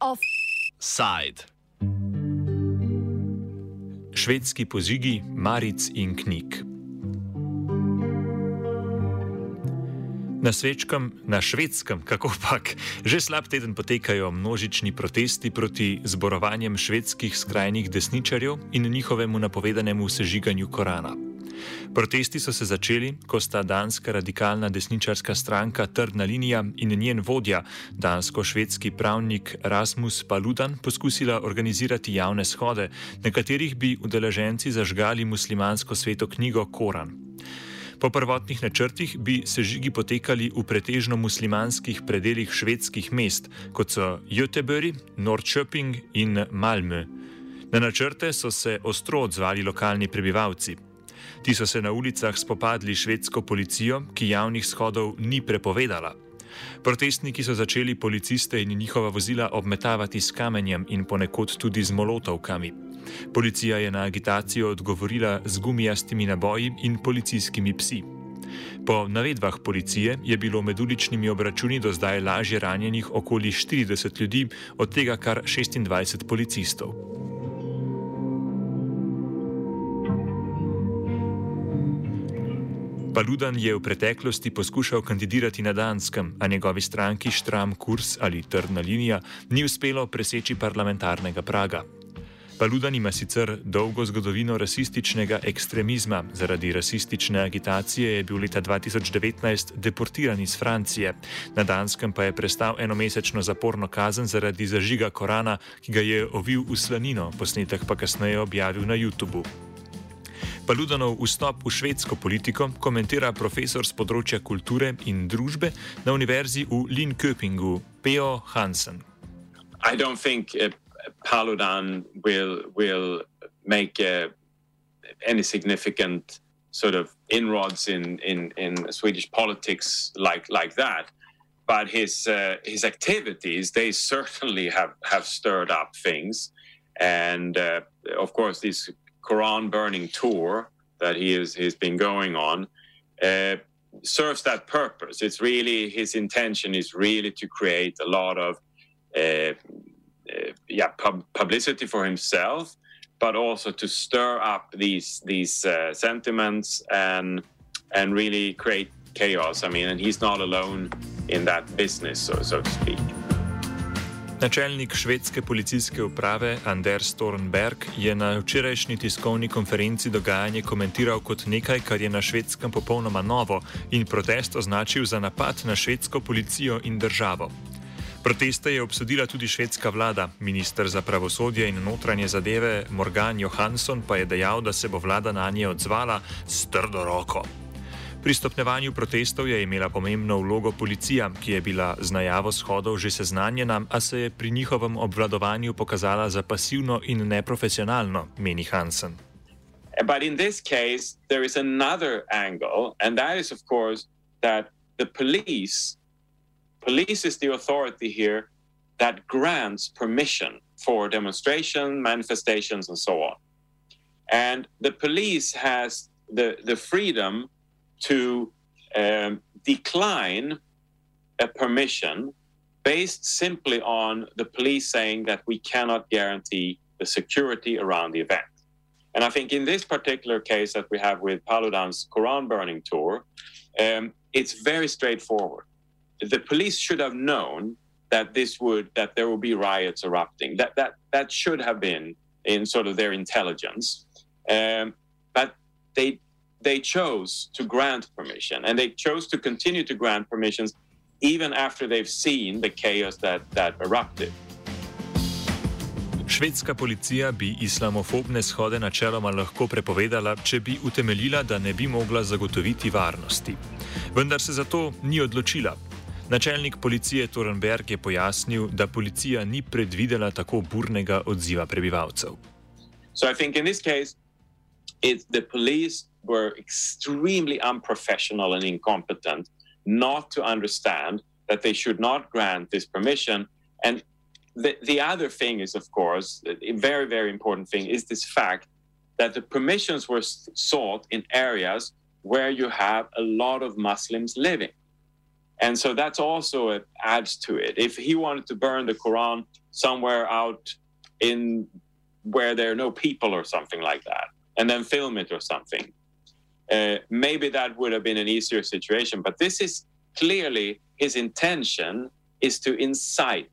Offside. Švedski pozigi, maric in knjig. Na, svečkem, na švedskem, kako pak, že slab teden potekajo množični protesti proti zborovanjem švedskih skrajnih desničarjev in njihovemu napovedanemu sežiganju Korana. Protesti so se začeli, ko sta danska radikalna desničarska stranka Trdna linija in njen vodja, dansko-švedski pravnik Rasmus Paludan, poskusila organizirati javne shode, na katerih bi udeleženci zažgali muslimansko sveto knjigo Koran. Po prvotnih načrtih bi sežigi potekali v pretežno muslimanskih predeljih švedskih mest, kot so Göteborg, Norrköping in Malmö. Na načrte so se ostro odzvali lokalni prebivalci. Ti so se na ulicah spopadli švedsko policijo, ki javnih shodov ni prepovedala. Protestniki so začeli policiste in njihova vozila obmetavati s kamenjem in ponekod tudi z molotovkami. Policija je na agitacijo odgovorila z gumijastimi naboji in policijskimi psi. Po navedbah policije je bilo med uličnimi obračuni do zdaj lažje ranjenih okoli 40 ljudi, od tega kar 26 policistov. Paludan je v preteklosti poskušal kandidirati na Danskem, a njegovi stranki Štram Kurs ali Trdna linija ni uspelo preseči parlamentarnega praga. Paludan ima sicer dolgo zgodovino rasističnega ekstremizma. Zaradi rasistične agitacije je bil leta 2019 deportiran iz Francije. Na Danskem pa je prestal enomesečno zaporno kazen zaradi zažiga Korana, ki ga je ovil v slanino, posnetek pa kasneje objavil na YouTubu. Paludanov vstop v švedsko politiko komentira profesor z področja kulture in družbe na univerzi v Linköpingu, Peo Hansen. I don't think uh, Paludan will will make uh, any significant sort of inroads in, in, in Swedish politics like like that. But his uh, his activities they certainly have, have stirred up things, and uh, of course this Quran burning tour that he is he's been going on uh, serves that purpose. It's really his intention is really to create a lot of uh, uh, yeah pub- publicity for himself, but also to stir up these these uh, sentiments and and really create chaos. I mean, and he's not alone in that business, so so to speak. Načelnik švedske policijske uprave Anders Stornberg je na včerajšnji tiskovni konferenci dogajanje komentiral kot nekaj, kar je na švedskem popolnoma novo in protest označil za napad na švedsko policijo in državo. Proteste je obsodila tudi švedska vlada. Ministr za pravosodje in notranje zadeve Morgan Johansson pa je dejal, da se bo vlada na nje odzvala s trdo roko. Pri stopnevanju protestov je imela pomembno vlogo policija, ki je bila z najavo shodov že seznanjena, a se je pri njihovem obvladovanju pokazala za pasivno in neprofesionalno, meni Hansen. But in this case, there is another angle, and that is, of course, that the police police is the authority here that grants permission for demonstration, manifestations, and so on. And the police has the, the freedom to um, decline a permission based simply on the police saying that we cannot guarantee the security around the event. And I think in this particular case that we have with Paludan's Quran burning tour, um, it's very straightforward the police should have known that this would that there will be riots erupting. That that that should have been in sort of their intelligence, um, but they they chose to grant permission, and they chose to continue to grant permissions even after they've seen the chaos that that erupted. Švedska policija bi islamofobne shode načeloma lahko prepovedala, če bi utemeljila, da ne bi mogla zagotoviti varnosti. Vendar se za to ni odločila, Načelnik policije Torenberg je pojasnil, da policija ni predvidela tako burnega odziva prebivalcev. So I think in this case, it, the police were extremely unprofessional and incompetent not to understand that they should not grant this permission. And the, the other thing is, of course, a very, very important thing is this fact that the permissions were sought in areas where you have a lot of Muslims living. And so that's also it adds to it. If he wanted to burn the Quran somewhere out in where there are no people or something like that, and then film it or something, uh, maybe that would have been an easier situation. But this is clearly his intention is to incite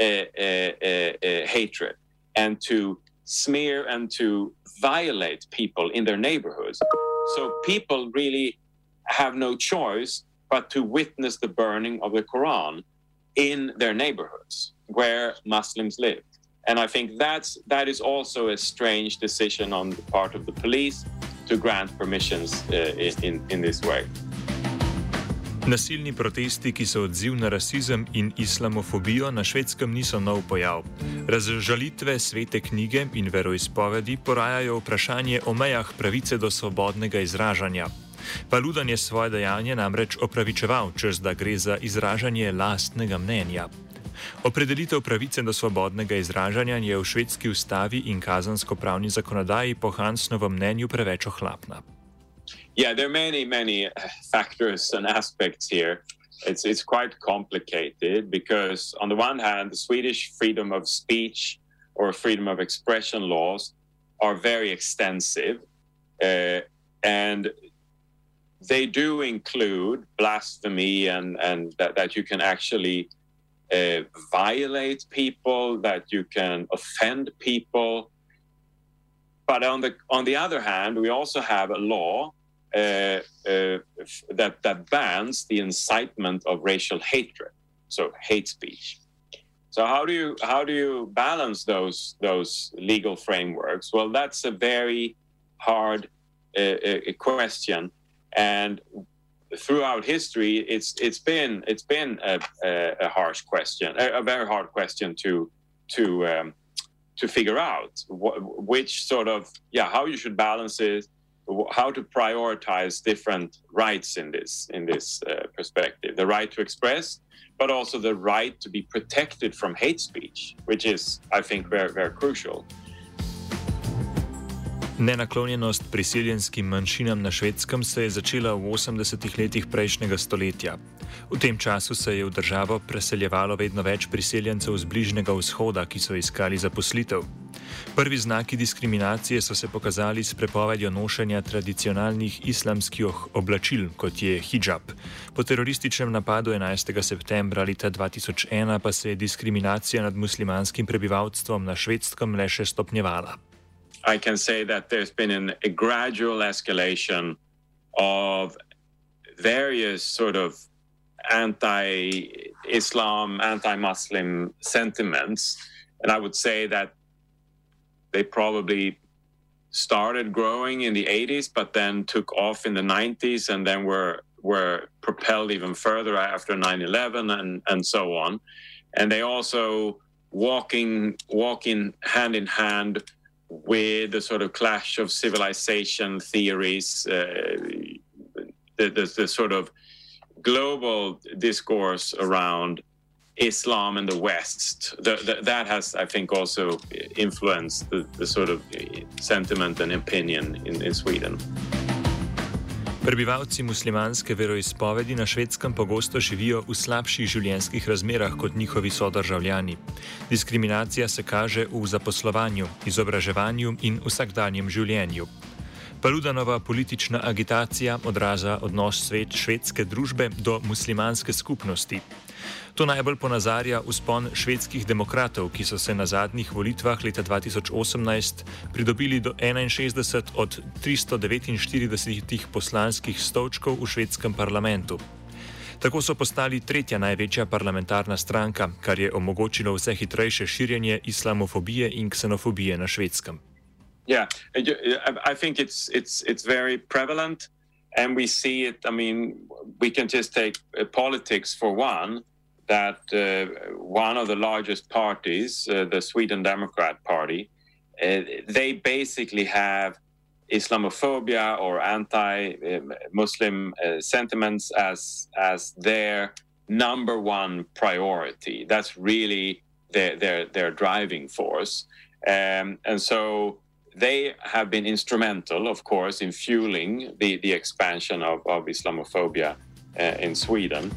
uh, uh, uh, uh hatred and to smear and to violate people in their neighborhoods. So people really have no choice but to witness the burning of the Quran in their neighborhoods where Muslims live. And I think that's that is also a strange decision on the part of the police to grant permissions uh, in, in this way. Nasilni protesti, ki so odziv na rasizem in islamofobijo, na švedskem niso nov pojav. Razžalitve svete knjige in veroizpovedi porajajo vprašanje o mejah pravice do svobodnega izražanja. Paludan je svoje dejanje namreč opravičeval, čez da gre za izražanje lastnega mnenja. Opredelitev pravice do svobodnega izražanja je v švedski ustavi in kazansko-pravni zakonodaji po Hansnovem mnenju preveč ohlapna. Yeah, there are many, many factors and aspects here. It's, it's quite complicated because, on the one hand, the Swedish freedom of speech or freedom of expression laws are very extensive. Uh, and they do include blasphemy and, and that, that you can actually uh, violate people, that you can offend people. But on the on the other hand, we also have a law uh, uh, that that bans the incitement of racial hatred, so hate speech. So how do you how do you balance those those legal frameworks? Well, that's a very hard uh, uh question, and throughout history, it's it's been it's been a, a, a harsh question, a, a, very hard question to to um, to figure out wh- which sort of yeah how you should balance it, how to prioritize different rights in this in this uh, perspective, the right to express, but also the right to be protected from hate speech, which is I think very very crucial. Nenaklonjenost prisiljenskim manjšinam na švedskem se je začela v 80-ih letih prejšnjega stoletja. V tem času se je v državo preseljevalo vedno več priseljencev z Bližnjega vzhoda, ki so iskali zaposlitev. Prvi znaki diskriminacije so se pokazali s prepovedjo nošenja tradicionalnih islamskih oblačil, kot je hijab. Po terorističnem napadu 11. septembra leta 2001 pa se je diskriminacija nad muslimanskim prebivalstvom na švedskem le še stopnjevala. I can say that there's been an, a gradual escalation of various sort of anti Islam, anti Muslim sentiments. And I would say that they probably started growing in the 80s, but then took off in the 90s and then were, were propelled even further after 9 11 and, and so on. And they also walking, walking hand in hand with the sort of clash of civilization theories, uh, the, the, the, sort of global discourse around Islam and the West. The, that has, I think, also influenced the, sort of sentiment and opinion in, in Sweden. Prebivalci muslimanske veroizpovedi na švedskem pogosto živijo v slabših življenjskih razmerah kot njihovi sodržavljani. Diskriminacija se kaže v zaposlovanju, izobraževanju in vsakdanjem življenju. Paludanova politična agitacija odraža odnos svet švedske družbe do muslimanske skupnosti. To najbolj ponazarja uspon švedskih demokratov, ki so se na zadnjih volitvah leta 2018 pridobili do 61 od 349 poslanskih stolčkov v švedskem parlamentu. Tako so postali tretja največja parlamentarna stranka, kar je omogočilo vse hitrejše širjenje islamofobije in ksenofobije na švedskem. Yeah, I think it's it's it's very prevalent, and we see it. I mean, we can just take uh, politics for one. that uh, one of the largest parties, uh, the Sweden Democrat Party, uh, they basically have Islamophobia or anti-Muslim uh, sentiments as as their number one priority. That's really their their, their driving force, um, and so they have been instrumental, of course, in fueling the, the expansion of, of Islamophobia uh, in Sweden.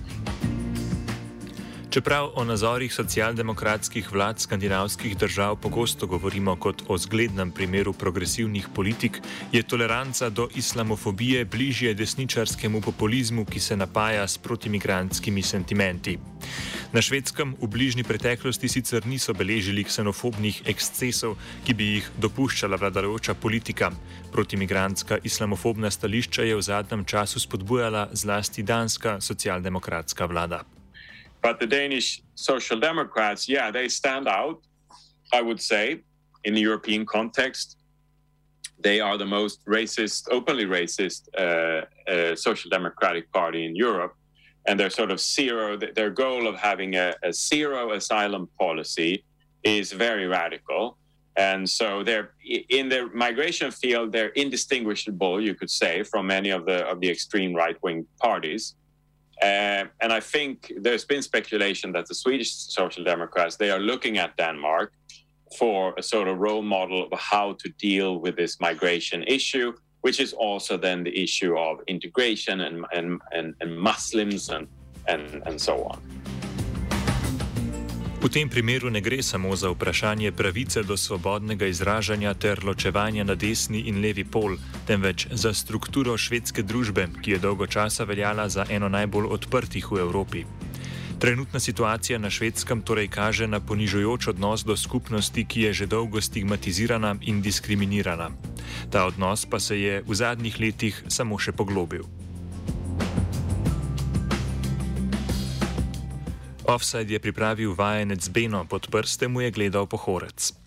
Čeprav o nazorih socialdemokratskih vlad skandinavskih držav pogosto govorimo kot o zglednem primeru progresivnih politik, je toleranca do islamofobije bližje desničarskemu populizmu, ki se napaja s protimigrantskimi sentimenti. Na švedskem v bližnji preteklosti sicer niso beležili ksenofobnih ekscesov, ki bi jih dopuščala vladajoča politika. Protimigrantska islamofobna stališča je v zadnjem času spodbujala zlasti danska socialdemokratska vlada. But the Danish Social Democrats, yeah, they stand out, I would say, in the European context. They are the most racist, openly racist uh, uh, social democratic party in Europe. And their sort of zero, their goal of having a, a zero asylum policy is very radical. And so they're in the migration field, they're indistinguishable, you could say, from many of the of the extreme right wing parties. Uh, and I think there's been speculation that the Swedish Social Democrats they are looking at Denmark for a sort of role model of how to deal with this migration issue, which is also then the issue of integration and and, and, and Muslims and, and and so on. V tem primeru ne gre samo za vprašanje pravice do svobodnega izražanja ter ločevanja na desni in levi pol, temveč za strukturo švedske družbe, ki je dolgo časa veljala za eno najbolj odprtih v Evropi. Trenutna situacija na švedskem torej kaže na ponižujoč odnos do skupnosti, ki je že dolgo stigmatizirana in diskriminirana. Ta odnos pa se je v zadnjih letih samo še poglobil. Offside je pripravil vajenec Beno, pod prstem mu je gledal pohorec.